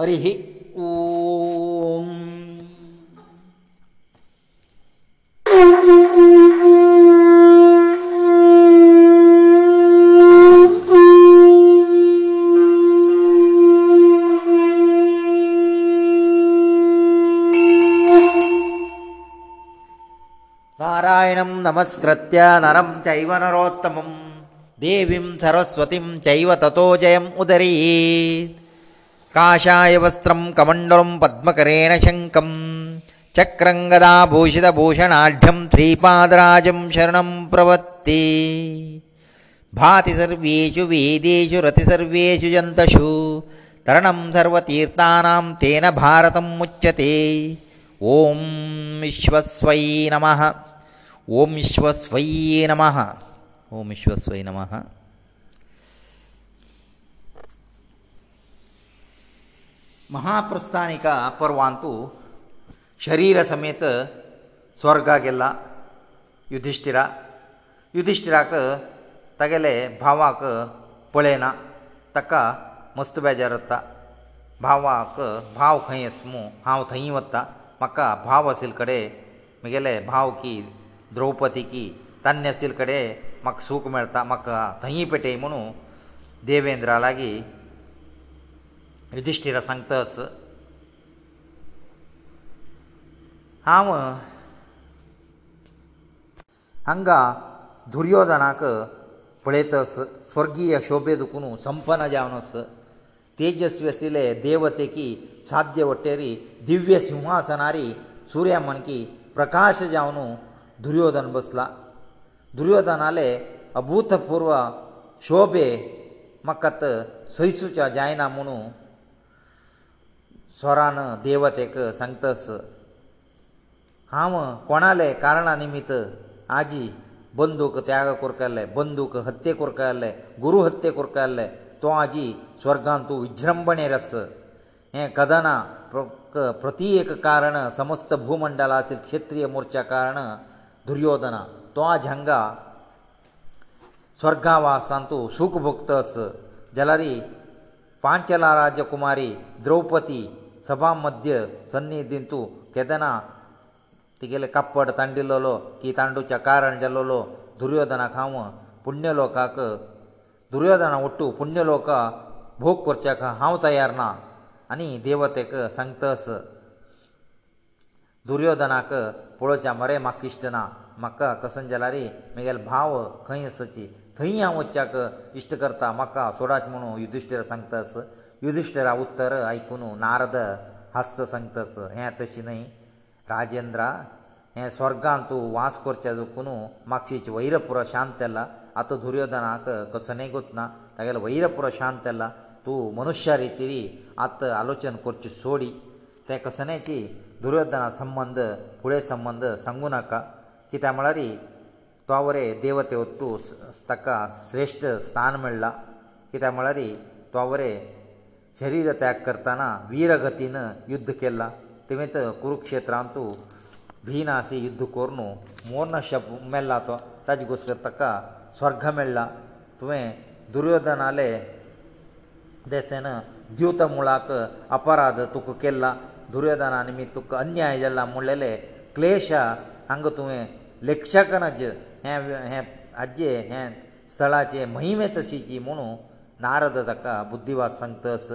హరిహి ఓం నారాయణం నమస్కృత్య నరం చైవనరోత్తమం దేవిం सरस्वतिं చైవ తతోజయం ఉదరి काशाय वस्त्रं कमण्डलं पद्मकरेण शङ्कं चक्रङ्गदाभूषितभूषणाढ्यं श्रीपादराजं शरणं प्रवत्ति भाति सर्वेषु वेदेषु रतिसर्वेषु जन्तषु तरणं सर्वतीर्थानां तेन भारतम् उच्यते ॐ विश्वस्वै नमः ॐ विश्वस्वै नमः ॐ विश्वस्वै नमः ಮಹಾಪ್ರಸ್ಥಾನಿಕ ಪರ್ವಾಂತು ശരീರ ಸಮೇತ ಸ್ವರ್ಗagella ಯುಧಿಷ್ಠಿರ ಯುಧಿಷ್ಠಿರ ತಗಲೇ ಭಾವಕ ಪೊಳೆನಾ ತಕ ಮಸ್ತಬೇಜರತ್ತ ಭಾವಕ ಭಾವ ಖಯೆಸ್ಮೂ ಹಾವು ತಹಿಯ ಒತ್ತಾ ಮಕ ಭಾವಸಿಲ್ಕಡೆ ಮಿಗೆಲೆ ಭಾವಕಿ ದ್ರೌಪತಿಕಿ ತನ್ನಸಿಲ್ಕಡೆ ಮಕ ಸೂಕ ಮೇಳ್ತಾ ಮಕ ತಹಿ ಪೆಟೆ ಇಮನು ದೇವೇಂದ್ರನalagi युधिश्टिरा सांगता अस हांव हांगा दुर्योधनाक पळयतस स्वर्गीय शोभे दुखून संपन्न जावनस तेजस्वी आशिल्ले देवतेकी साध्य वटेरी दिव्य सिंहासनारी सुर्या मणकी प्रकाश जावन दुर्योधन बसला दुर्योधनाले अभूतपूर्व शोभे म्हाका सयसुच्या जायना म्हणून स्वरान देवतेक सांगतस हांव कोणाले कारणा निमित्त आजी बंदूक त्याग कोरकाले बंदूक हत्ये कोरकाले गुरू हत्ये कोरकाले तो आजी स्वर्गांत तूं विज्रंभणे रस हें कदना प्रती एक कारण समस्त भूमंडल आसल क्षत्रीय मोर्चा कारण दुर्योधना तो आज हांगा स्वर्गावासांत तूं सुख भोगतस जाल्यार पांचला राजकुमारी द्रौपदी सभा मध्य सन्निधीन तूं केदना तिगेले कापड तांडिल्लो की तांडूचें कारण जाल्लो दुर्योधनाक हांव पुण्य लोकाक दुर्योधना उट्टू पुण्य लोक भोग करच्याक हांव तयार ना आनी देवतेक सांगतस दुर्योधनाक पळोवचें मरे म्हाका इश्ट ना म्हाका कसं जाल्यार म्हगेलो भाव खंय आसची थंय हांव वच्चाक इश्ट करता म्हाका सोडात म्हणून युधिश्टीर सांगतास ಯುಧಿಷ್ಠರ ಉತ್ತರ ಐಕನೋ ನಾರ್ಧ ಹಸ್ತ ಸಂತಸ ಯಾ ತಶಿ ನೈ ರಾಜೇಂದ್ರಾ ಎ ಸ್ವರ್ಗ ಅಂತು ವಾಸ ಕೊರ್ಚ ಅದಕುನು ಮಕ್ಷೀಚ ವೈರಪುರ ಶಾಂತ ಅಲ್ಲ ಅತ ದುರ್ಯೋಧನ ಕಸನೆ ಗೊತ್ನಾ ತಗೇಲ ವೈರಪುರ ಶಾಂತ ಅಲ್ಲ तू ಮನುಷ್ಯ ರೀತಿ ಅತ ಆಲೋಚನೆ ಕೊರ್ಚಿ ಸೋಡಿ ತ ಕಸನಚೆ ದುರ್ಯೋಧನ sambandh ಪುಳೆ sambandh सांगू नका ಕಿ ತಾಮಳರಿ تۆವರೆ ದೇವತೆ ಒತ್ತುತಕ್ಕ ಶ್ರೇಷ್ಠ ಸ್ಥಾನ ಮಳ್ಳ ಕಿ ತಾಮಳರಿ تۆವರೆ शरीर त्याग करताना वीरगतीन युध्द केला तेवेंत कुरुक्षेत्रांत भिनासी युध्द करून मोर्ण शब मेल्ला तो ताजे गोश्टर ताका स्वर्ग मेळ्ळा तुवें दुर्योधनाले देसेन द्युत मुळाक अपराध तुका केला दुर्योधना निमित तुका अन्याय जाला म्हणलेले क्लेश हांगा तुवें लेक्षकनज हें हें हाजे हें स्थळाचे महिमे तशीची म्हणून नारद ताका बुद्धिवाद सांगतस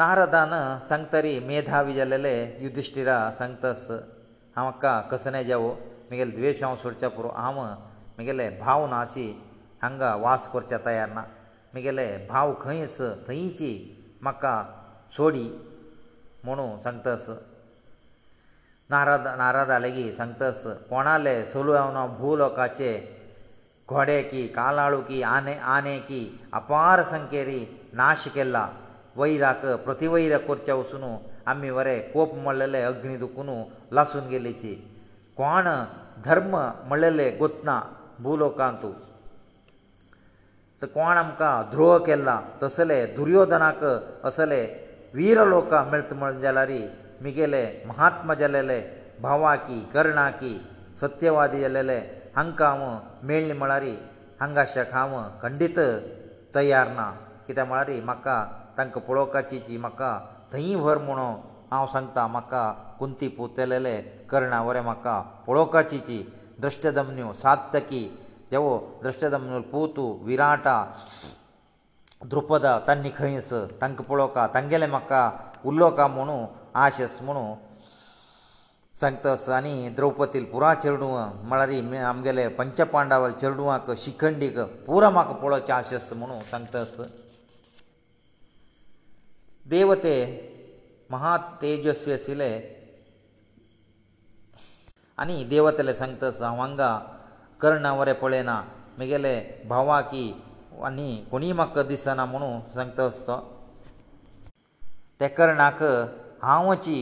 नारदान सांगतरी मेधावी जाल्लेले युधिश्टिरा सांगतस हांव हाका कसने जेवो म्हगेले द्वेष हांव सोडचे पुरो हांव म्हगेले भाव नाशी हांगा वास करचे तयार ना म्हगेले भाव खंय आस थंयची म्हाका सोडी म्हणू सांगतस नारद नारदा लेगीत सांगतस कोणाले सोलू हांव ना भू लोकाचे घोडे की कालाळू की आने आने की अपार संख्येरी नाश केला वैराक प्रतिवैर करचे वचून आमी वरे कोप म्हणलेले अग्नी दुखून लासून गेलीची कोण धर्म म्हणलेले गोतना भूलोकांत कोण आमकां द्रोह केला तसले दुर्योधनाक असले वीर लोकां मेळत म्हण जाल्यार मिगेले महात्मा जालेले भावा की कर्णा की सत्यवादी जालेले हांकां हांव मेळ्ळें म्हळ्यार हांगाशाक हांव खंडीत तयार ना कित्याक म्हळ्यार म्हाका तांकां पळोवपाची जी म्हाका थंय व्हर म्हणून हांव सांगतां म्हाका कुंती पोतलेले कर्णा वरें म्हाका पळोवपाची जी द्रश्टदम्यो सात तकी देवो द्रश्टदम्यो पोतू विराटा द्रुपदा तांणी खंयस तांकां पळोवपाक तांगेलें म्हाका उलोवपाक म्हुणू आशस म्हुणू सांगता आनी द्रौपदील पुरा चेडूं म्हळ्यार आमगेले पंच पांडव चेडवांक शिखंडीक पुरा म्हाका पळोवचें आशस म्हणून सांगता देवते महा तेजस्वी आशिल्ले आनी देवतले सांगता हांव हांगा कर्ण वरें पळयना म्हगेले भावा की आनी कोणीय म्हाका दिसना म्हणून सांगता आसता ते कर्णाक हांवची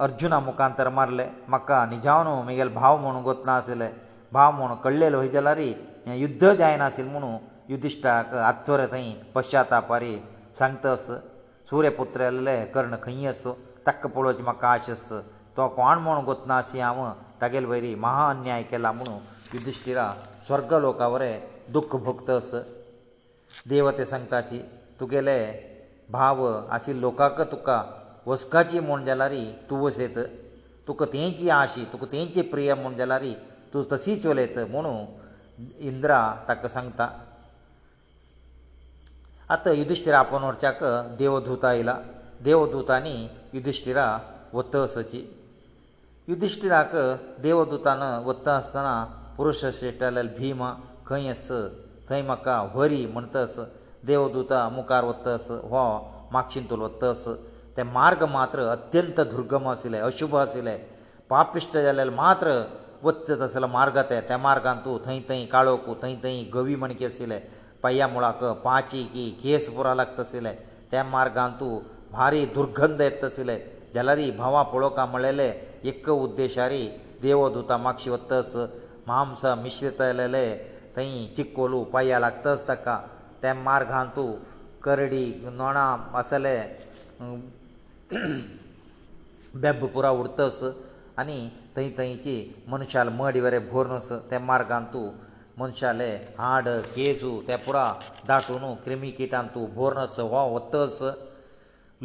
अर्जुना मुखांतर मारले म्हाका निजावन म्हगेलो भाव म्हूण गोत ना आशिल्ले भाव म्हूण कळलेलो हय जाल्यारी हे युध्द जायनाशिल्लें म्हुणू युधिश्टाक आत्वरे थंय पश्चातापारी सांगतस सूर्यपुत्र येल्ले कर्ण खंय आस ताका पळोवचें म्हाका आशस तो कोण म्हूण गोत ना अशी हांव तागेले वयरी महा अन्याय केला म्हुणू युधिश्टिरा स्वर्ग लोका वरें दुख्ख भोगतस देवते सांगताची तुगेले भाव आशिल्ले लोकांक तुका वस्काची म्हूण जाल्यारी तूं वसयत तुका तेंची आशी तुका तेंची प्रिय म्हूण जाल्यारी तूं तशीच उलयत म्हुणू इंद्रा ताका सांगता आतां युधिश्टिरा आपोवन व्हरच्याक देवदूत आयला देवदूतांनी युधिश्टिरा वत असची युधिश्टिराक देवदूतान वता आसतना पुरुश श्रेश्ठ जाल्यार भीम खंय आस थंय म्हाका व्हरी म्हणत आस देवदूता मुखार वत आस हो मागशीन तुलो वत आस ते मार्ग मात्र अत्यंत दुर्गम आशिल्ले अशुभ आशिल्ले पापिश्ट जाल्ले मात्र वचत आसले मार्ग ते त्या मार्गान तूं थंय थंय काळोक थंय थंय गवी माणकी आशिल्ले पया मुळाक पांची की केस पुरो लागता आशिल्ले त्या मार्गान तूं भारी दुर्गंध येत आशिल्ले जाल्यार भावां पळोवपाक म्हणलेले एक उद्देशारी देवदूता मागशी वतस मांस मिश्रीत येलेले थंय चिकोलू पया लागतस ताका त्या मार्गान तूं करडी नोणां आसले बेब्ब पुरा उरतस आनी थंय थंयची मनशाल मडी वरें भरनस त्या मार्गान तूं मनशाले हाड केजू ते पुरा दाटून क्रिमी किटान तूं भोरनस हो वतस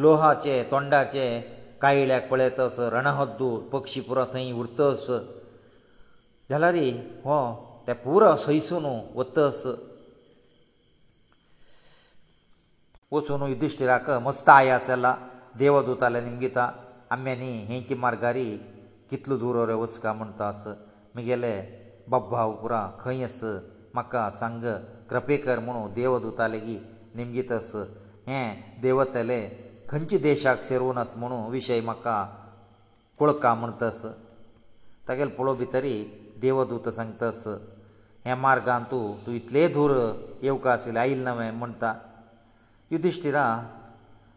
लोहाचे तोंडाचे कायळ्याक पळयतस रणहद्दू पक्षी पुरो थंय उरतस जाल्यार हो ते पुरो सयसून वतस वचून युधिश्टिराक मस्त आयास जाला देव दुताले निमगिता आम्यानी हेंची मार्गारी कितलो दूर रे वस का म्हणटा आस म्हगेले बाब्बा उपरा खंय आस म्हाका सांग कृपे कर म्हणू देव दुताले गी निमगीत आस हें देवतले खंयच्या देशाक शिरवून आस म्हणू विशय म्हाका कुळका म्हणटा आस तागेले पळोव भितरी देवदूत सांगता आस हे मार्गान तूं तूं इतले दूर येवकार आशिल्ले आयिल्ले न्हवें म्हणटा युधिश्टिरा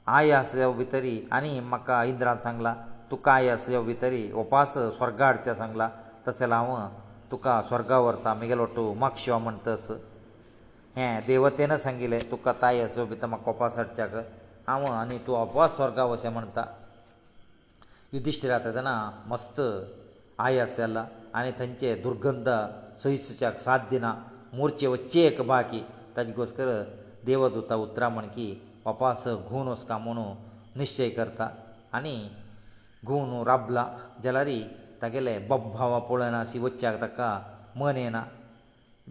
आयास देव भितरी आनी म्हाका इंद्रान सांगला तुका आयास देव भितरी उपास स्वर्गा हाडचें सांगला तशें हांव तुका स्वर्गा व्हरता म्हगेलो टू म्हाका शिवा म्हणटस हें देवतेन सांगिल्लें तुका तायस देव भितर म्हाका उपास हाडच्याक हांव आनी तूं अपास स्वर्गा वचें म्हणटा युधिश्टीर आता तेन्ना मस्त आयास जाला आनी थंयचे दुर्गंध सहिश्याक साथ दिना मोर्चे वच्चे एक बाकी ताजे घोस्कर देवदूता उतरा म्हण की वापस घुंवन वचका म्हणून निश्चय करता आनी घुंवन राबला जाल्यार तागेले बब्भावा पळयना अशी वच्चाक ताका मन येना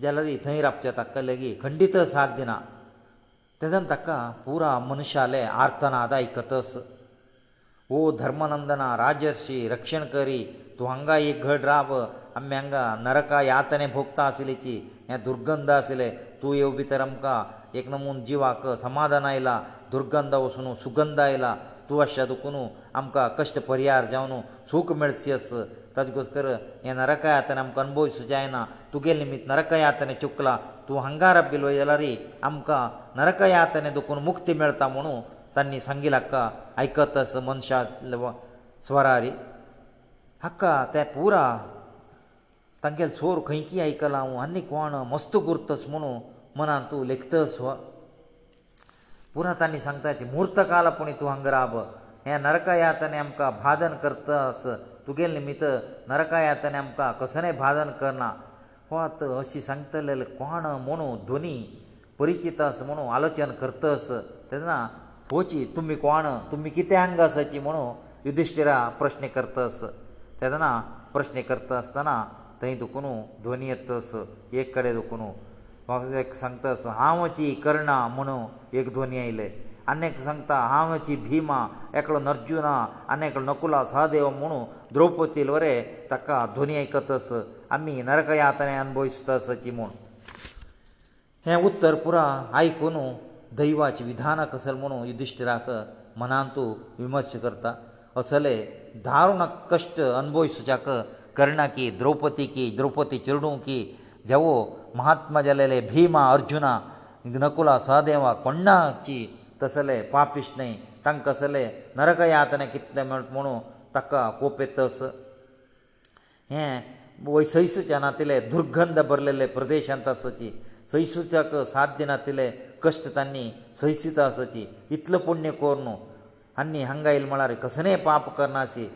जाल्यार थंय राबचे ताका लेगीत खंडीत साथ दिना तेदन ताका पुरा मनशाले आर्तनाद आयकतस ओ धर्मनंदना राजर्षी रक्षण करी तूं हांगा एक घड राब आमी हांगा नरका यातने भोगता आशिल्लीची हें दुर्गंध आशिल्लें तूं येव भितर आमकां एक नमून जिवाक समाधान आयलां दुर्गंध वचून सुगंध आयला तूं अशें दुखून आमकां कश्ट परिहार जावन सूख मेळची आस ताजे गोस्कर हे नरका यात्रेन आमकां अणभव जायना तुगेले निमित्त नरका यात्रेन चुकला तूं हंगाराप गेलो जाल्यार आमकां नरका यात्रेन दुखून मुक्ती मेळटा म्हणून तांणी सांगिल्लें हक्का आयकत आस मनशा स्वरारी हक्का ते पुरा तांगेलो चोर खंयची आयकला हांव आनी कोण मस्त करतस म्हणू मनान तूं लेखतस हो पुरा तांणी सांगताचे मुर्त काल पुणी तूं हांगा राब हे नरकायातने आमकां भादन करतास तुगेले निमित्त नरकायातने आमकां कसलेंय भादन करना वत अशी सांगतले कोण म्हणू दोनी परिचीत आस म्हणू आलोचन करतस तेन्ना पोची तुमी कोण तुमी कितें हांगा आसाची म्हणू युधिश्टिरा प्रश्न करतस तेदना प्रश्न करता आसतना थंय दुखून ध्वनी येता तसो एक कडेन दुखून म्हाका एक सांगता असो हांव अची कर्णा म्हणू एक ध्वनी आयले आनी एक सांगता हांव अची भिमा एकलो नर्जुना आनी एकलो नकुला सहदेव म्हणू द्रौपदील वरें ताका ध्वनी आयकतस आमी नरक यातने अनभवतस अची म्हूण हें उत्तर पुरा आयकून दैवाची विधानां कसल म्हणू युधिश्टिराक मनांतू विमर्श करता असले धारुण कश्ट अनभवसच्याक कर्णाकी द्रौपदीकी द्रौपदी चिरडूकी जवो महात्मा जालेले भिमा अर्जुना नकुला सहदेवा कोणाची तसले पापिश्ट न्हय तांकां कसले नरक यातना कितले म्हणू ताका कोपेत हें वय सैसूच्या नातिले दुर्गंध भरलेले प्रदेशांत आसची सैसूच्याक साध्य नातिले कश्ट तांणी सहसिता आसची इतलो पुण्य कोर न्हू आनी हांगा येयलें म्हळ्यार कसलेंय पाप करनाशी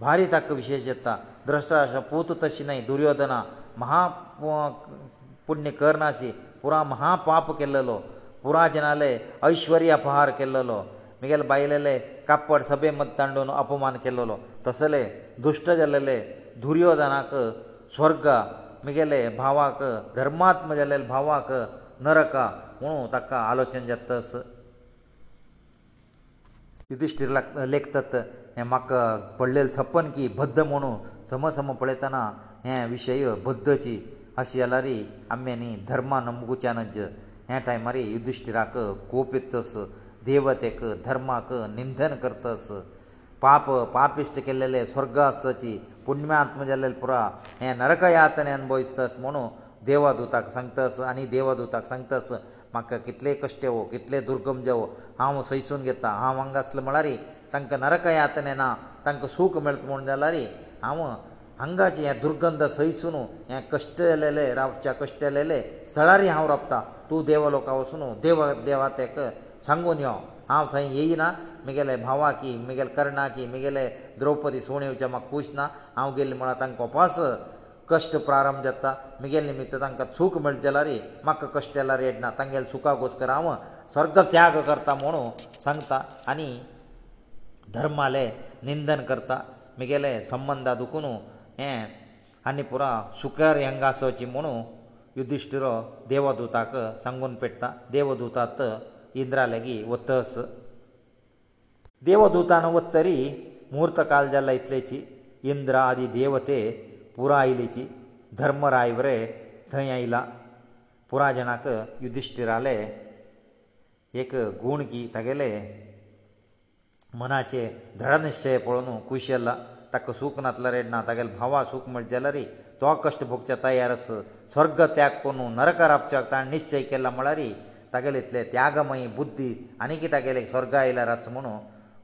भारी ताका विशेश येता ಧೃಷ್ಟರಾಷ್ಟ ಪೂತು ತಶಿನೈ ದುರ್ಯೋಧನ ಮಹಾ ಪುಣ್ಯ ಕರ್ನಾಸಿ ಪುರ ಮಹಾ ಪಾಪ ಕೆಲ್ಲಲು ಪುರ ಜನಾಲೆ ಐಶ್ವರ್ಯ ಅಪಹಾರ ಕೆಲ್ಲಲು ಮಿಗೆಲ್ ಬಾಯಲೆಲೆ ಕಪ್ಪಡ ಸಭೆ ಮತ್ತು ತಂಡೋನು ಅಪಮಾನ ಕೆಲ್ಲಲು ತಸಲೆ ದುಷ್ಟ ಜಲ್ಲಲೆ ದುರ್ಯೋಧನಕ ಸ್ವರ್ಗ ಮಿಗೆಲೆ ಭಾವಾಕ ಧರ್ಮಾತ್ಮ ಜಲ್ಲಲೆ ಭಾವಾಕ ನರಕ ಮುಣು ತಕ್ಕ ಆಲೋಚನೆ ಜತ್ತಸ ಯುಧಿಷ್ಠಿರ ಲೇಖತತ್ ಹೆ ಮಕ್ಕ ಪಡಲೆಲ್ ಸಪ್ಪನ್ ಕಿ ಬದ್ಧ ಮುಣು समसम पळयतना हे विशय बद्दची अशी जाल्यारी आमी न्ही धर्मा नंबुकच्यानच हे टायमार युधिश्टिराक कोप येतस देवतेक धर्माक निंदन करतस पाप पापिश्ट केल्लेले स्वर्गासची पुण्यात्म जाल्लेले पुरा हे नरकयातने अनुभवस म्हणून देवादूताक सांगतस आनी देवादूताक सांगतस म्हाका कितले कश्ट येवो कितले दुर्गम जेवो हांव सयसून घेता हांव हांगा आसलो म्हळ्यार तांकां नरकयातने ना तांकां सूख मेळत म्हण जाल्यार हांव आंगाचे हे दुर्गंध सयसून हे कश्ट येलेले रावच्या कश्ट येलेले स्थळारी हांव रावतां तूं देवा लोकां वचून देव देवा तेका सांगून यो हांव थंय येयना म्हगेले भावाकी म्हगेले कर्णाकी म्हगेले द्रौपदी सोणेवच्या म्हाका खूश ना हांव गेल्लें म्हणून तांकां उपास कश्ट प्रारंभ जाता म्हगेले निमित्त तांकां सूख मेळटा जाल्यार म्हाका कश्ट येल्यार येड ना तांगेले सुखा घोस्कर हांव स्वर्ग त्याग करता म्हणून सांगता आनी धर्माले निंदन करता ಮಿಗಲೇ ಸಂಬಂಧ ಅದಕೂನು ಅನ್ನಿಪುರ ಶುಕಾರ್ ಯಂಗಾ ಸೊಚಿಮನು ಯುಧಿಷ್ಠಿರ ದೇವದೂತಕ ಸಂಗೋನ್ ಪೆಟ್ಟ ದೇವದೂತಾತ ಇಂದ್ರ ಅಲ್ಲಿ ಉತ್ತಸ್ ದೇವದೂತನ ಉತ್ತರಿ ಮೂರ್ತ ಕಾಲಜಲ್ಲ ಇತ್ಲೇಚಿ ಇಂದ್ರ ఆది ದೇವತೆ ಪುರ ಐಲಿಚಿ ಧರ್ಮರಾಯುವರೆ ತಯೈಯಿಲ ಪುರಾಜನಕ ಯುಧಿಷ್ಠಿರಾಲೆ ಏಕ ಗುಣಗಿ ತಗಲೇ मनाचे दृढनिश्चय पळोवन खुशी आसला ताका सूख नातला रेड ना तागेले भावा सूख म्हणल्यारय तो कश्ट भोगचे तयार आस स्वर्ग त्याग कोन नरक राबच्याक ताणें निश्चय केला म्हळ्यार तागेले इतले त्यागमयी बुद्धी आनी की तागेले स्वर्ग आयल्यार आसा म्हणून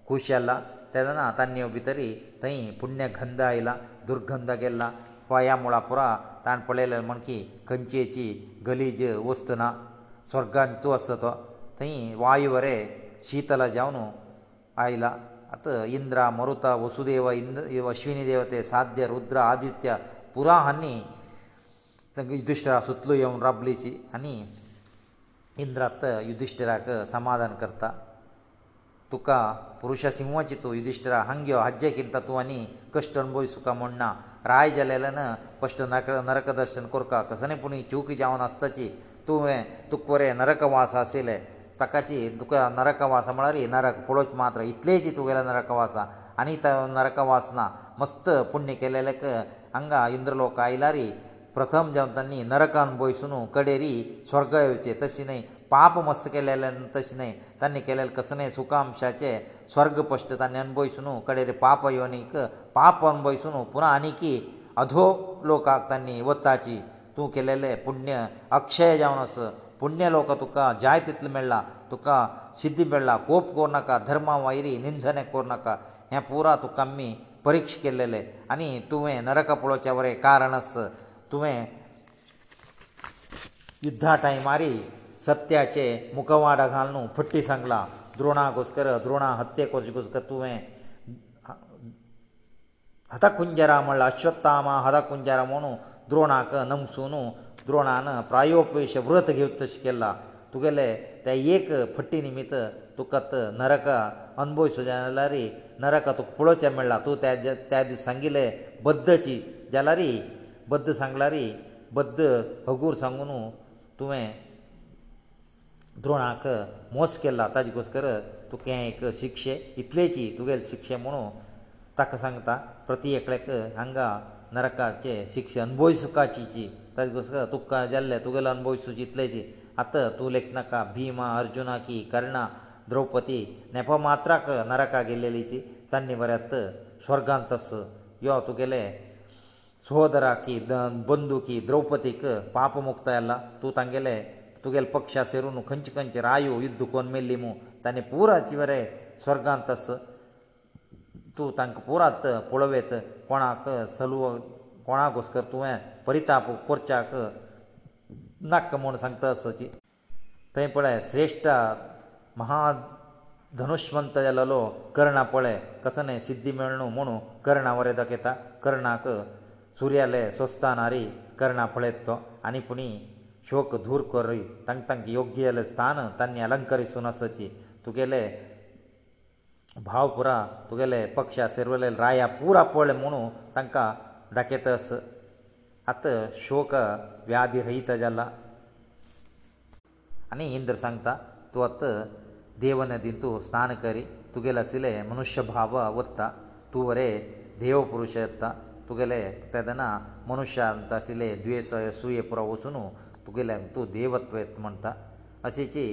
खुशी आसला तेदना तान्यो भितर थंय पुण्य गंध आयला दुर्गंध गेल्ला पया मुळा पुरा ताण पळयले म्हण की खंयचेची गलीज वस्त ना स्वर्गान तूं आसा तो थंय वायू वरे शीतला जावन आयला आतां इंद्र मरुता वसुदेव इंद्र अश्विनी देवते साध्य रुद्र आदित्य पुरा हांणी युधिश्टरा सुतलो येवन राबलीची आनी इंद्र आतां युधिश्टराक समाधान करता तुका पुरुश सिंहाची तूं युधिश्टरा हांग्यो हाज्जे किंता तूं आनी कश्ट अणभवीस तुका म्हण ना राय जालेल्यान स्पश्ट नरक नरकदर्शन कोरका कसनी पूण चुकी जावन आसताची तुवें तुक वरें नरकवास आशिल्लें ताकाची तुका नरकवास म्हळ्यार ही नरक पळोवच मात्र इतलेच तुगेलो नरकवास आनी तो नरकवास ना मस्त पुण्य केलेलेक हांगा इंद्रलोक आयल्यार प्रथम जावन तांणी नरकान बसून कडेरी स्वर्ग येवचे तशें न्हय पाप मस्त केलेले तशें न्हय तांणी केलेले कसले सुखामशाचे स्वर्ग पश्ट तांणी अनभयसून कडेरी पाप येवनीक पाप अनभयसून पुना आनीक अधो लोकाक तांणी वताची तूं केलेले पुण्य अक्षय जावन आसा पुण्य लोक तुका जाय तितलो मेळ्ळा तुका सिद्धी मेळ्ळा कोप कोरनाका धर्मा वायरी निंदने कोरनाका हे पुरा तुका आमी परिक्ष केलेले आनी तुवें नरक पळोवचे वरें कारण आस तुवें युद्धा टायमारी सत्याचे मुखवाडा घालून फट्टी सांगला द्रोणा घुस्कर द्रोणा हत्ये करचे घुस्कर तुवें हत कुंजरा म्हणला अश्वत्थामा हत कुंजरा म्हणून द्रोणाक नमसून द्रोणान प्रायोपवेश व्रत घेवन तशें केलां तुगेले त्या एक फटी निमित्त तुका नरक अनभवचो जाल्यार नरक तुका पळोवचें म्हणलां तूं त्या त्या दीस सांगिल्ले बद्दची जाल्यार बद्द सांगल्यार बद्द हगूर सांगून तुवें द्रोणाक मोस केला ताजे घोस्कर तुका हें एक शिक्षे इतलेची तुगेले शिक्षे म्हणून ताका सांगता प्रती एकल्याक हांगा नरकाचे शिक्षे अनभव सुखाची जी ताजे कसो तुका जाल्ले तुगेलो अनुभव सुचितलेची आतां तूं लेखनाका भिमा अर्जुना की कर्णा द्रौपदी नेप मात्राक नरका गेल्लेलीची तांणी बऱ्यात स्वर्गांत आस यो तुगेले सहोदरा की बंदू की द्रौपदीक पाप मुक्त येला तूं तांगेले तुगेले पक्षा सेरून खंयचे खंयचे रायू युद्ध कोन्न मेल्ली मू तांणी पुराची बरें स्वर्गांत आस तूं तांकां पुरात पळोवेत कोणाक सलवो कोणा घोस कर तुवें परिताप करच्याक नाक म्हूण सांगता आसताची थंय पळय श्रेश्ठ महा धनुश्वंत जालो कर्णा पळय कसं न्हय सिद्धी मेळ न्हू म्हूण कर्णा वरें दाखयता कर्णाक सुर्याले स्वस्थानारी कर्णा पळयत तो आनी पुणी शोक धूर करी तांक तांक योग्य जालें स्थान तांणी अलंकरीसून आसची तुगेले भाव पुरा तुगेले पक्ष सेरवले राया पुरा पळय म्हुणू तांकां ದಕತಸ್ ಅತ ಶೋಕ ವ್ಯಾಧಿಹಿತಜಲ ಅನಿ ಇಂದ್ರ ಸಂಕ್ತ ತುತ ದೇವನದಿಂತು ಸ್ನಾನ ಕರಿ ತುಗೆಲ ಸಿಲೇ ಮನುಷ್ಯ ಭಾವವತ್ತಾ ತುವರೆ ದೇವಪುರುಷಯತ್ತಾ ತುಗೆಲೇ ತದನ ಮನುಷ್ಯಾಂತ ಸಿಲೇ ದ್ವೇಸಯಸುಯೇ ಪ್ರಭುಸುನು ತುಗೆಲಂ ತು ದೇವತ್ವವತ್ ಮಂತಾ ಅಸಿಚಿ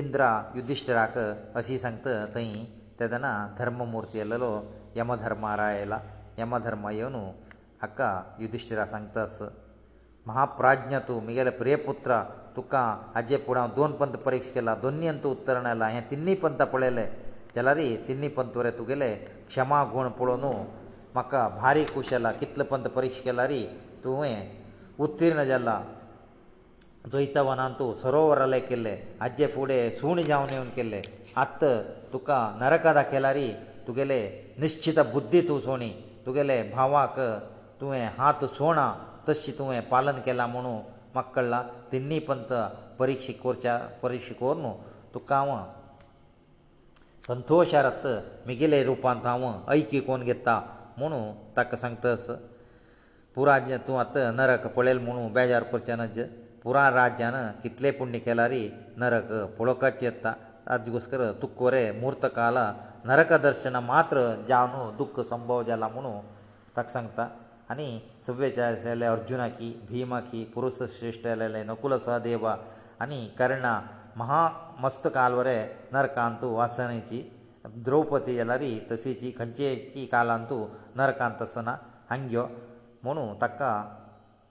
ಇಂದ್ರ ಯುಧಿಷ್ಠರಕ ಅಸಿ ಸಂಕ್ತ ತೈ ತದನ ಧರ್ಮ ಮೂರ್ತಿ ಅಲ್ಲಲೋ ಯಮಧರ್ಮಾರಾಯ ಲ ಯಮಧರ್ಮಯೋನು हाका युधिश्टिरा सांगतास महाप्राज्ञ तूं म्हगेले प्रियपुत्र तुका हाजे पूण हांव दोन पंत परिक्ष केला दोनी अंत उत्तरण आयला हे तिनी पंत पळयले जाल्यार तिनी पंत वरे तुगेले क्षमा गूण पळोवन म्हाका भारी खुशेला कितले पंत परिक्ष केल्यार तुवें उत्तीर्ण जाला द्वैतवनांत तूं सरोवरालय केल्ले हाजे फुडें सूण जावन येवन केल्ले आत्त तुका नरकां दाखयला तुगेले निश्चित बुद्धी तूं सोणी तुगेले भावाक तुवें हात सोणा तशें तुवें पालन केलां म्हणून म्हाका कळ्ळां तिन्नी पंत परिक्षा कोरच्या परिक्षा कोर न्हू तुका हांव संतोशारत मिगेले रुपांत हांव ऐकी कोण घेता म्हुणू ताका सांगतस पुराय तूं आतां नरक पळयल म्हुणू बेजार करचें नज पुराय राज्यान कितले पुण्य केल्यारी नरक पळोवपाची येता ताजेकोसकर तुक वरे मुहूर्त काल नरक दर्शनां मात्र जावन दुख्ख संभव जाला म्हुणू ताका सांगता आनी सव्यचाले अर्जुना की भिमा की पुरुस श्रेश्ठ आलेले नकुल सहदेव आनी कर्ण महामस्त कालवरे नरकांत वासनेची द्रौपदी जाल्यार तशीची खंयचेची कालांतू नरकांत आसना हांग्यो म्हणू ताका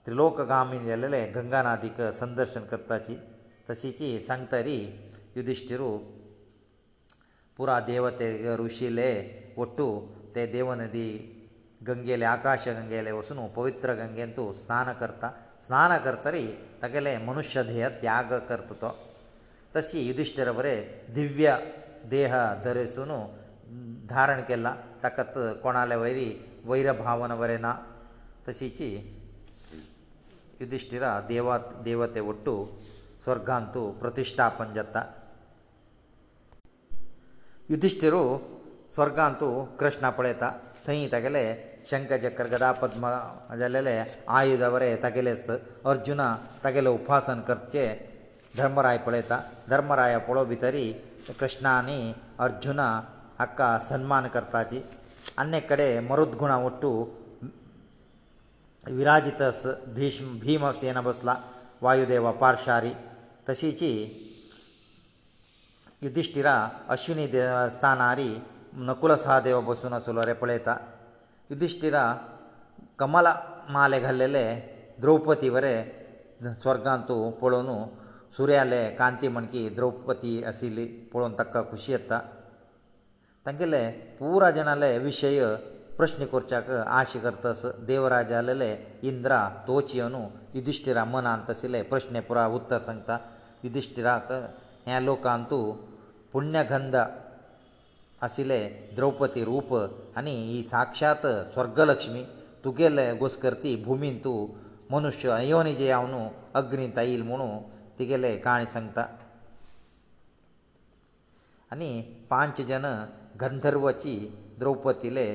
त्रिलोकगामीन जालेले गंगानादीक संदर्शन करताची तशीची सांगतरी युधिश्टिरू पुरा देवते ऋषीले ಒಟ್ಟು ತೆ ದೇವನದಿ ಗಂಗೇಲೇ ಆಕಾಶ ಗಂಗೇಲೇ ವಸುನ ಪವಿತ್ರ ಗಂಗೇಂತು ಸ್ನಾನಕರ್ಥ ಸ್ನಾನಕರ್ಥರಿ ತಕಲೇ ಮನುಷ್ಯಧೇಯ ತ್ಯಾಗಕರ್ಥತೋ ತಸಿ ಯುಧಿಷ್ಠಿರವರೇ ದಿವ್ಯ ದೇಹ ಧರಿಸುನ ಧಾರಣಕೆಲ್ಲ ತಕತ್ ಕೋಣಾಲೇ ವೈರಿ ವೈರ ಭಾವನವರೇನಾ ತಸಿಚಿ ಯುಧಿಷ್ಠಿರ ದೇವ ದೇವತೆ ಒಟ್ಟು ಸ್ವರ್ಗಾಂತು ಪ್ರತಿಷ್ಠಾಪನಜತ್ತ ಯುಧಿಷ್ಠಿರ ಸ್ವರ್ಗಾಂತು ಕೃಷ್ಣ ಪಳೇತ थंय तागेले शंख चक्र गदा पद्म जालेले आयुध बरें तागेले अर्जुना तागेले उपासन करचे धर्मराय पळयता धर्मराय पळोव भितरी कृष्णानी अर्जुना हाका सन्मान करताची अन्य कडेन मरुद्गुणा उट्टू विराजित भीष्म भीम सेना बसला वायुदेवा पार्शारी तशीची युधिश्टिरा अश्विनी देवस्थानारी ನಕುಲ ಸಹದೇವ ಬಸুনা ಸುಲರೆ ಪೊಳೆತಾ ಯುಧಿಷ್ಠಿರ ಕಮಲ ಮಾಲೆ घाललेले ದ್ರೌಪತಿವರೇ ಸ್ವರ್ಗಾಂತು ಹೊಪೋನು ಸೂರ್ಯಾಲೆ ಕಾಂತಿ ಮಣಕಿ ದ್ರೌಪತಿ ಅಸಿಲಿ ಪೊಣ ತಕ್ಕ ಖುಷಿಯತ್ತ ತಂಗિલે پورا ಜನಲೆ ವಿಷಯ ಪ್ರಶ್ನೆ ಕುರ್ಚಾಕ ಆಶೀರ್ವದಿಸ ದೇವರಾಜ आलेಲೆ ಇಂದ್ರ ತೋಚಿಯನು ಯುಧಿಷ್ಠಿರ ಅಮನಂತಸિલે ಪ್ರಶ್ನೆ ಪುರ ಉತ್ತರ ಸಂಕತಾ ಯುಧಿಷ್ಠಿರ ತ್ಯಾ ಲೋಕಾಂತು ಪುಣ್ಯಗಂಧ आशिल्ले द्रौपदी रूप आनी ही साक्षात स्वर्गलक्ष्मी तुगेले गोस्कर्ती भुमीन तूं मनुश्य अयोनी जे हांव न्हू अग्नींत येईल म्हुणू तिगेले काणी सांगता आनी पांच जन गंधर्वची द्रौपदीले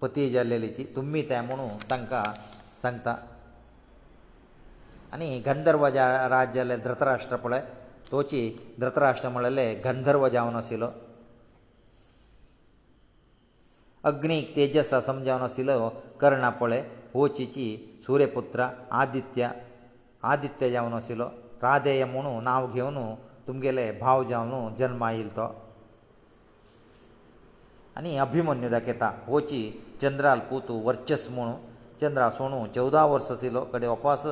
पती जाल्लेलीची तुमी ते म्हुणू तांकां सांगता आनी गंधर्व राज जाल्ले धृतराष्ट्र पळय तोची धृतराष्ट्र म्हणले गंधर्व जावन आशिल्लो अग्नीक तेजस समजावन आशिल्लो कर्णा पळय होचीची सूर्यपुत्र आदित्य आदित्य जावन आशिल्लो राधेय म्हणून नांव घेवन तुमगेले भाव जावन जल्म आयिल्लो तो आनी अभिमन्यू दाखयता होची चंद्राल पुतू वर्चस म्हुणू चंद्रा सोणू चवदा वर्स आशिल्लो कडेन उपास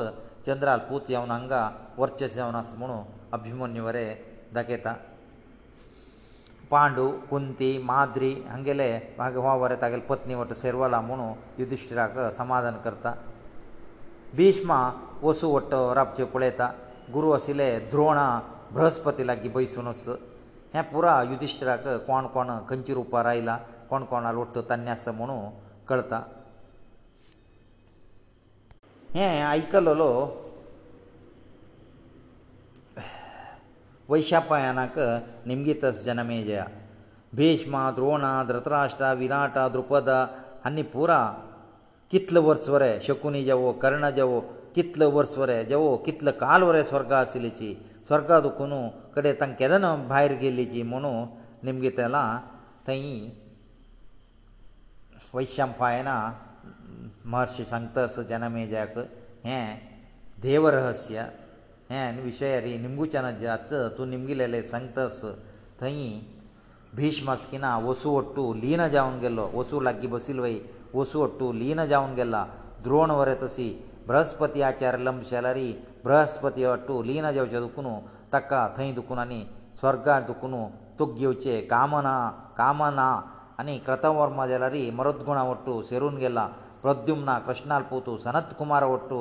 चंद्राल पूत जावन हांगा वर्चस जावन आसा म्हुणू अभिमन्यू वरें दाखयता ಪಾಂಡು ಕುಂತಿ ಮಾದ್ರಿ ಅಂಗೆಲೇ ಭಾಗವತರಲ್ಲಿ ಪತ್ನಿ ಒಟ್ಟ ಸೇರವಾಲ ಮನು ಯುದಿಷ್ಠಿರಕ ಸಮಾಧಾನಕರ್ತ ಭೀಷ್ಮ ವಸು ಒಟ್ಟರಪ್ಚು ಪೊಳೆತಾ ಗುರುಹಸಿಲೇ ದ್ರೋಣ ಬ್ರಹ್ಮಸ್ಪತಿಲಗಿ ಬಯಸನೋಸು پورا ಯುದಿಷ್ಠಿರಕ कोण कोण ಕಂಜಿ ರೂಪರ ಐಲ कोण कोण allot ತನ್ನಸೆ ಮನು ಕಳ್ತಾ ಐಕಲಲೋ ವೈಶಪಾಯನಕ ನಿಮ್ಗಿತಸ್ ಜನಮೇಜಯ ಭೀಷ್ಮ ದ್ರೋಣ ಧೃತರಾಷ್ಟ್ರ ವಿರಾಟ ದ್ರುಪದ ಅನ್ನಿ ಪೂರ ಕಿತ್ಲ ವರ್ಸ್ವರೆ ಶಕುನಿ ಜವೋ ಕರ್ಣ ಜವೋ ಕಿತ್ಲ ವರ್ಸ್ವರೆ ಜವೋ ಕಿತ್ಲ ಕಾಲ್ವರೆ ಸ್ವರ್ಗ ಆಸಿಲಿಸಿ ಸ್ವರ್ಗ ದುಕುನು ಕಡೆ ತಂ ಕೆದನ ಬಾಯರ್ ಗೆಲ್ಲಿಸಿ ಮನು ನಿಮ್ಗಿತೆಲ್ಲ ತೈ ವೈಶಂಪಾಯನ ಮಹರ್ಷಿ ಸಂತಸ ಜನಮೇಜಾಕ ಹೇ ದೇವರಹಸ್ಯ ಹೇನ್ ವಿಷಯರಿ ನಿಂಬುಚನ ಜಾತ ತು ನಿಂಗಿಲೇಲೆ ಸಂತಸ ತೈ ಭೀಷ್ಮಸ್ಕಿನ ಒಸು ಒಟ್ಟು ಲೀನ ಜಾವಂಗೆಲ್ಲೋ ಒಸು ಲಗ್ಗಿ ಬಸಿಲ್ವೈ ಒಸು ಒಟ್ಟು ಲೀನ ಜಾವಂಗೆಲ್ಲ ದ್ರೋಣವರೆ ತಸಿ ಬೃಹಸ್ಪತಿ ಆಚಾರ್ಯ ಲಂಬಶಲರಿ ಬೃಹಸ್ಪತಿ ಒಟ್ಟು ಲೀನ ಜಾವ ಚದುಕುನು ತಕ್ಕ ತೈ ದುಕುನನಿ ಸ್ವರ್ಗ ದುಕುನು ತುಗ್ಯೋಚೆ ಕಾಮನ ಕಾಮನ ಅನಿ ಕೃತವರ್ಮ ಜಲರಿ ಮರುದ್ಗುಣ ಒಟ್ಟು ಸೆರುನ್ಗೆಲ್ಲ ಪ್ರದ್ಯುಮ್ನ ಕೃಷ್ಣಾಲ್ಪೂತು ಸನತ್ ಕುಮಾರ ಒಟ್ಟು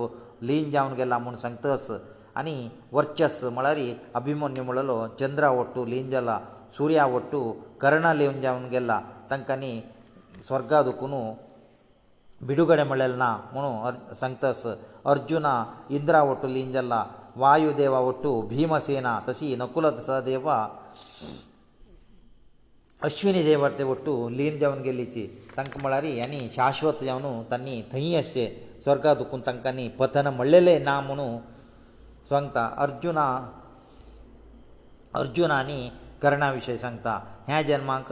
ಲೀನ್ ಜಾವನ್ಗೆಲ್ಲ ಮುನ್ ಸಂತಸ್ ಅನಿ ವರ್ಚಸ್ ಮಳಾರಿ ಅಭಿಮಾನ್ಯ ಮೂಲಲೋ ಚಂದ್ರ ಅವಟು ಲೀಂಜಲ ಸೂರ್ಯ ಅವಟು ಕರಣ ಲೀಂಜವನ ಗೆಲ್ಲ ತಂಕನಿ ಸ್ವರ್ಗದಕುನು ಬಿಡುಗಡೆ ಮಳಲನ ಮನು ಸಂಕ್ತಸ್ ಅರ್ಜುನ ಇಂದ್ರ ಅವಟು ಲೀಂಜಲ ವಾಯುದೇವ ಅವಟು ಭೀಮ ಸೇನಾ ತಸಿ ನಕುಲ ದೇವ ಅಶ್ವಿನಿ ದೇವತೆ ಅವಟು ಲೀಂಜವನ ಗೆಲೀಚಿ ತಂಕ ಮಳಾರಿ ಯನಿ ಶಾಶ್ವತ ಯವನು ತನ್ನಿ ತಹಿಯಸ್se ಸ್ವರ್ಗದಕುನು ತಂಕನಿ ಪತನ ಮಳಲೇ ನಾಮನು सांगता अर्जुना अर्जुनानी कर्णा विशीं सांगता ह्या जल्माक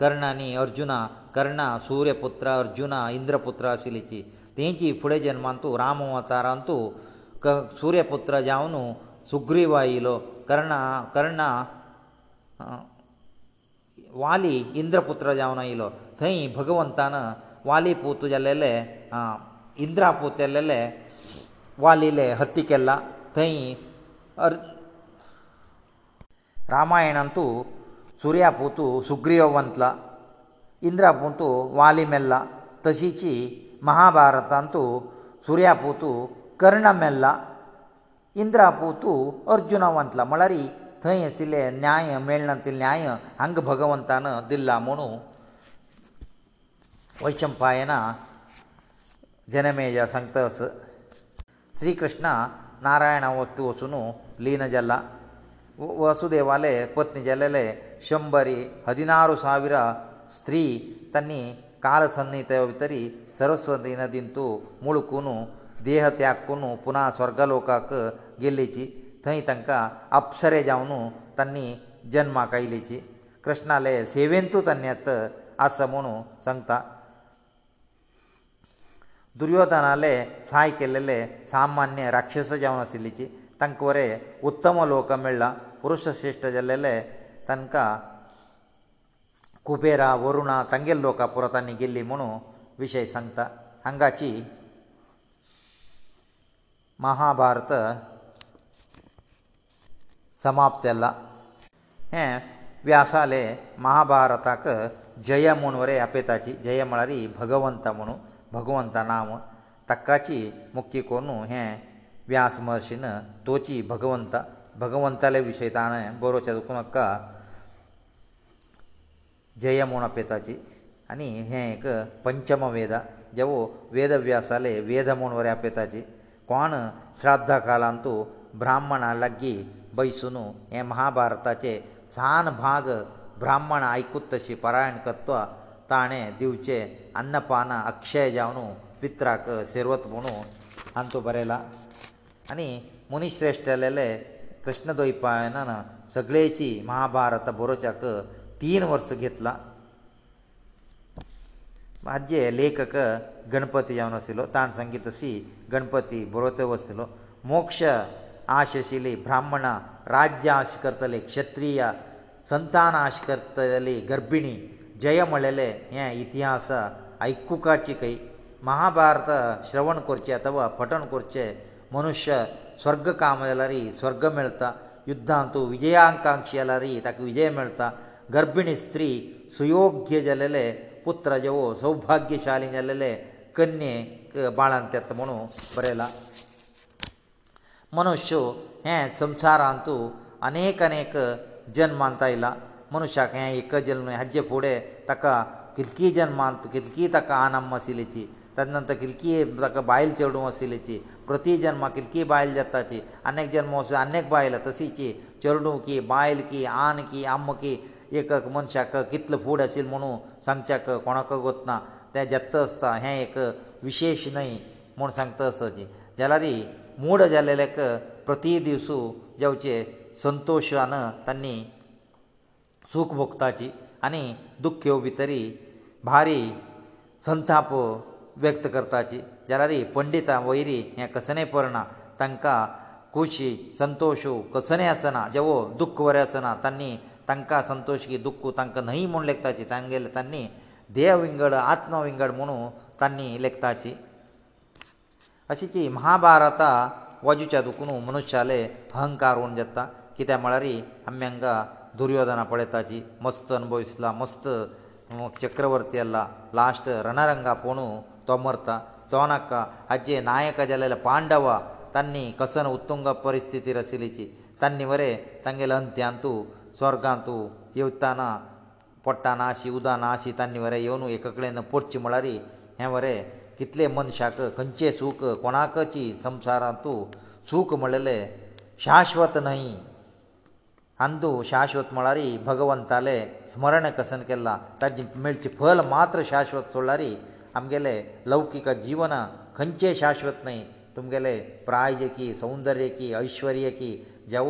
कर्णानी अर्जुना कर्णा सूर्यपुत्र अर्जुना इंद्रपुत्र आशिल्लीची तेंची फुडें जल्मान तूं राम अवतारान तूं क सूर्यपुत्र जावन सुग्रीव आयिल्लो कर्णा कर्णा वाली इंद्रपुत्र जावन आयिल्लो थंय भगवंतान वाली पूत जाल्लेले इंद्रा पूत जाल्लेले वालीले हत्ती केला थंय अर रामायणांतू सुर्या पोतू सुग्रीव वंतला इंद्रा पोतू वाली मेल्ला तशीची महाभारतांतू सुर्या पोतू कर्ण मेल्ला इंद्रा पोतू अर्जुना वंतला म्हळ्यार थंय आशिल्ले न्याय मेळना ते न्याय हांगा भगवंतान दिल्ला म्हणू वैशंपायना जनमेजा सांगता अस श्री कृष्णा ನಾರಾಯಣ ವಸುವಸುನು ಲೀನಜಲ್ಲ ವಸುದೇವಾಲೆ ಪತ್ನಿಜಲ್ಲಲೆ 100ರಿ 16000 ಸ್ತ್ರೀ ತನ್ನಿ ಕಾಲಸನ್ನೀತೆಯ ಒಿತರಿ ಸರಸ್ವತಿನ ದಿಂತು ಮುಳುಕುನು ದೇಹತ್ಯಕ್ಕುನು ಪುನಃ ಸ್ವರ್ಗಲೋಕಕ್ಕೆ ಗೆಲ್ಲೆಚಿ ತೈ ತಂಕ ಅಪ್ಸರೆಜವನು ತನ್ನಿ ಜನ್ಮ ಕೈಲೇಚಿ ಕೃಷ್ಣಾಲೆ ಸೇವೆಂತು ತನ್ನ್ಯಾತ ಆಸ ಮನೋ ಸಂಕತ ದುರ್ಯೋಧನale ಸಾಹಕೆಲ್ಲೆ ಸಾಮಾನ್ಯ ರಾಕ್ಷಸ ಜವನಸिल्लीಚಿ ತಂಕೋರೆ ಉತ್ತಮ ಲೋಕ ಮೇಳ್ಳ ಪುರುಷ ಶೇಷ್ಠಜಲ್ಲೆಲೆ ತಂಕ ಕುಬೇರ ವರುಣ ತಂಗೇ ಲೋಕಪುರ ತನ್ನ ಗೆಲ್ಲಿ ಮುನು ವಿಷಯ ಸಂತ ಹಂಗಾಚಿ ಮಹಾಭಾರತ ಸಮಾಪ್ತ್ಯಾಲ್ಲ ಹ ವ್ಯಾಸale ಮಹಾಭಾರತಕ ಜಯ ಮುನವರೇ ಅಪೇತಾಚಿ ಜಯ ಮಲರಿ ಭಗವಂತಮನು भगवंता नांव ताकाची मुक्की कोनू हें व्यास महर्शीन तोची भगवंत भगवंताले विशयी ताणें बरोवचें दुखून अक्का जय म्हूण अपेताची आनी हें एक पंचम वेद जेवो वेदव्यासाले वेद म्हूण वरें अपेताची कोण श्राद्धा कालांतू ब्राह्मणा लागी बैसून हें महाभारताचे सान भाग ब्राह्मण आयकूत तशी पारायण करता ताणें दिवचें अन्नपानां अक्षय जावन पित्राक शिरवत म्हणू हांतो बरयलां आनी मुनीश्रेश्ठ जालेले कृष्ण द्वैपायनान सगळेची महाभारत बरोवच्याक तीन वर्सां घेतलां म्हाजे लेखक गणपती जावन आशिल्लो ताण सांगीत अशी गणपती बरोवते आशिल्लो मोक्ष आश आशिल्ली ब्राह्मणां राज्य आश करतले क्षत्रीय संतान आश करतली गर्भिणी ಜಯಮಳೆಲೆ ಏ ಇತಿಹಾಸ ಐಕುಕಾಚಿಕೈ ಮಹಾಭಾರತ ಶ್ರವಣ ಕುರ್ಚೆ ಅಥವಾ ಪಟಣ ಕುರ್ಚೆ ಮನುಷ್ಯ ಸ್ವರ್ಗ ಕಾಮದಲರಿ ಸ್ವರ್ಗ ಮೆಳ್ತಾ ಯುದ್ಧಾಂತು ವಿಜಯಾಂಕಾಂಕ್ಷಿ ಅಲರಿ ತಕ ವಿಜಯ ಮೆಳ್ತಾ ಗರ್ಭಿಣಿ ಸ್ತ್ರೀ ಸಯೋಗ್ಯ ಜಲಲೆ ಪುತ್ರಜವೌ ಸೌಭಾಗ್ಯಶಾಲಿನಲಲೆ ಕನ್ನಿ ಬಾಳಂತೆ ಅಂತ ಮನು ಬರೆಯಲ ಮನುಷ್ಯ ಏ ಸಂಸಾರಂತು ಅನೇಕ ಅನೇಕ ಜನ್ಮಾಂತೈಲ मनुश्याक हें एक जल्म हाजे फुडें ताका किलकी जल्मान किलकी ताका आनाम आशिल्लीची ताजे नंतर किलकी ताका बायल चेडूं आशिल्लीची प्रती जल्मा किलकी बायल जाताची अनेक जल्म वचून अनेक बायल तशीची चेडूं की बायल की आन की आम्म की एक मनशाक कितलो फूड आशिल्लो म्हणून सांगच्याक कोणाकय वतना तें जत्त आसता हें एक विशेश न्हय म्हूण सांगता आसाची जाल्यार मूड जाल्लेल्याक प्रती दिवसू जेवचे संतोशान तांणी सुख भोगताची आनी दुख्ख येवं भितरी भारी संताप व्यक्त करताची जाल्यार पंडितां वैरी हें कसनय पर्णा तांकां खुशी संतोश कसनय आसना जेवो दुख्ख बरें आसना तांणी तांकां संतोश की दुख्ख तांकां न्हय म्हूण लेखताची तांगेले तांणी देह विंगड आत्मविंगड म्हणून तांणी लेखताची अशी की महाभारता वजूच्या दुखून मनुश्याले अहंकार उण जाता कित्याक म्हळ्यार आमी हांकां ದುರ್ಯೋಧನ ಪಳತಾಜಿ ಮಸ್ತನ್ ಬೋಯಿಸ್ಲಾ ಮಸ್ತ ಚಕ್ರವರ್ತಿ ಅಲ್ಲ लास्ट ರಣರಂಗ ಪೋನು ತೋಮರ್ತ ತೋನಕ್ಕ ಅಜ್ಜೆ ನಾಯಕಜಲೆ ಪಾಂಡವ ತನ್ನ ಕಸನ ಉತ್ತುಂಗ ಪರಿಸ್ಥಿತಿ ರಸಿಲಿಚಿ ತನ್ನಿವರೇ ತಂಗೆಲಂತ್ಯಾಂತು ಸ್ವರ್ಗಾಂತು ಯುಕ್ತಾನ ಪೊಟ್ಟಾನಾชี ಉದಾನಾชี ತನ್ನಿವರೇ ಇವನು ಏಕಕಳೇನ ಪೂರ್ಚಿ ಮಳರಿ 햐ವರೇ ಕಿತ್ಲೆ ಮನ್ ಶಾಕ ಕಂಚೆ ಸೂಕ ಕೊಣಾಕಚಿ ಸಂಸಾರಂತು ಸೂಕ ಮಳಲೆ ಶಾಶ್ವತ ನೈ ಅಂದು ಶಾಶ್ವತ್ ಮಳಾರಿ ಭಗವಂತale ಸ್ಮರಣೆ ಕಸನಕೆಲ್ಲ ತಾಜಿ ಮಿಳ್ಚಿ ಫಲ ಮಾತ್ರ ಶಾಶ್ವತ್ ಸೊಳ್ಳಾರಿ ಅಮಗೆಲೆ ಲೌಕಿಕ ಜೀವನ ಖಂಚೆ ಶಾಶ್ವತ್ ನೈ ತುಮ್ಗೆಲೆ ಪ್ರಾಯJECTಿ ಸೌಂದರ್ಯ eki ಐಶ್ವರ್ಯ eki ಜವ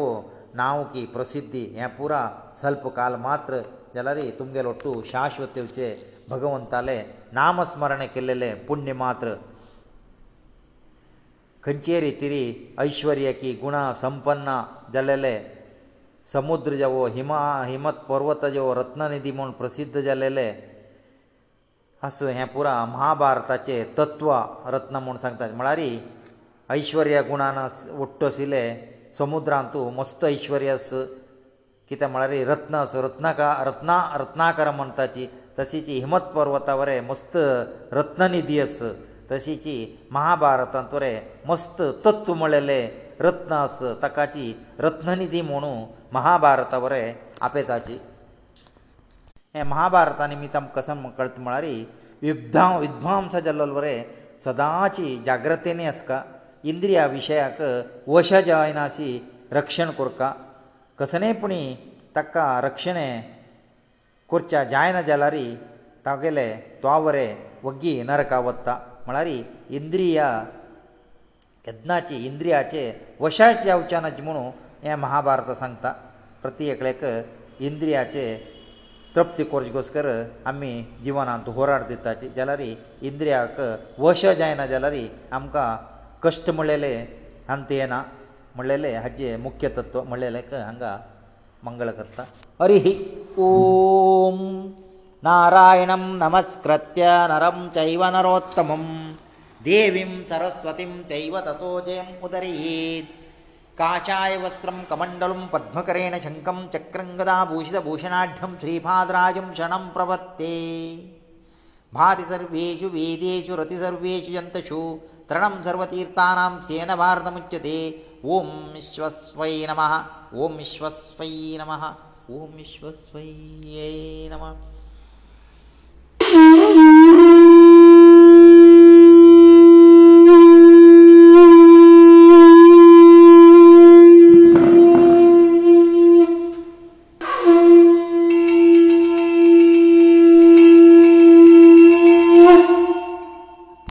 ناو eki ಪ್ರಸಿದ್ಧಿ ಞಾ پورا ಸ್ವಲ್ಪ ಕಾಲ ಮಾತ್ರ ಜಲರಿ ತುಮ್ಗೆಲೊಟ್ಟು ಶಾಶ್ವತ್ ಉಚೆ ಭಗವಂತale ನಾಮ ಸ್ಮರಣೆ ಕೆಲ್ಲಲೆ ಪುಣ್ಯ ಮಾತ್ರ ಖಂಚೇ ರೀತಿ ಐಶ್ವರ್ಯ eki ಗುಣ ಸಂಪನ್ನ ಜಲಲೆ समुद्र जावो हिमा हिमत पर्वत जावो रत्ननिधी म्हूण प्रसिध्द जालेले आसूं हें पुरा महाभारताचें तत्व रत्न म्हूण सांगता म्हळ्यार ऐश्वर्या गुणान वट्ट आशिल्ले समुद्रांत तूं मस्त ऐश्वर्य आस कित्याक म्हळ्यार रत्न आस रत्नाकार रत्ना रत्नाकर म्हणटाची तशीची हिमत पर्वता वरें मस्त रत्ननिधी आस तशीची महाभारतांत वरें मस्त तत्व म्हणलेलें रत्न आस ताकाची रत्ननिधी म्हणू महाभारता बरें आपेताची हे महाभारता निमित्त आमकां कसं कळत म्हळ्यार युध्दांव विध्वांस जाल्लो बरें सदांची जाग्रतेनी आसका इंद्रिया विशयाक वश जायनाशी रक्षण करका कसनेपणी ताका रक्षणे करच्या जायना जाल्यार तागेले त्वावरे वग्गी नरका वत्ता म्हळ्यार इंद्रिया यज्ञाचे इंद्रियाचे वशाच जावचे नज म्हणून हें महाभारत सांगता प्रत्येकलेक इंद्रियाचे तृप्ती करचे कसकर आमी जिवनांत होराड दिताची जाल्यार इंद्रियाक वश जायना जाल्यार आमकां कश्ट म्हणलेले अंत येना म्हणलेले हाचे मुख्य तत्व म्हणलेलेक हांगा मंगळ करता हरी ओम नारायणं नमस्कृत्य नरं चैव नरोत्तमम् देवीं सरस्वतीं चैव ततोजयम् उदरीत् काचाय वस्त्रं कमण्डलं पद्मकरेण शङ्कं चक्रङ्गदाभूषितभूषणाढ्यं श्रीपादराजं क्षणं प्रवत्ते भाति सर्वेषु वेदेषु रतिसर्वेषु यन्तषु तृणं सर्वतीर्थानां स्येन भारतमुच्यते ॐ विश्वस्वै नमः ॐ विश्वस्वै नमः ॐ विश्वस्वै नमः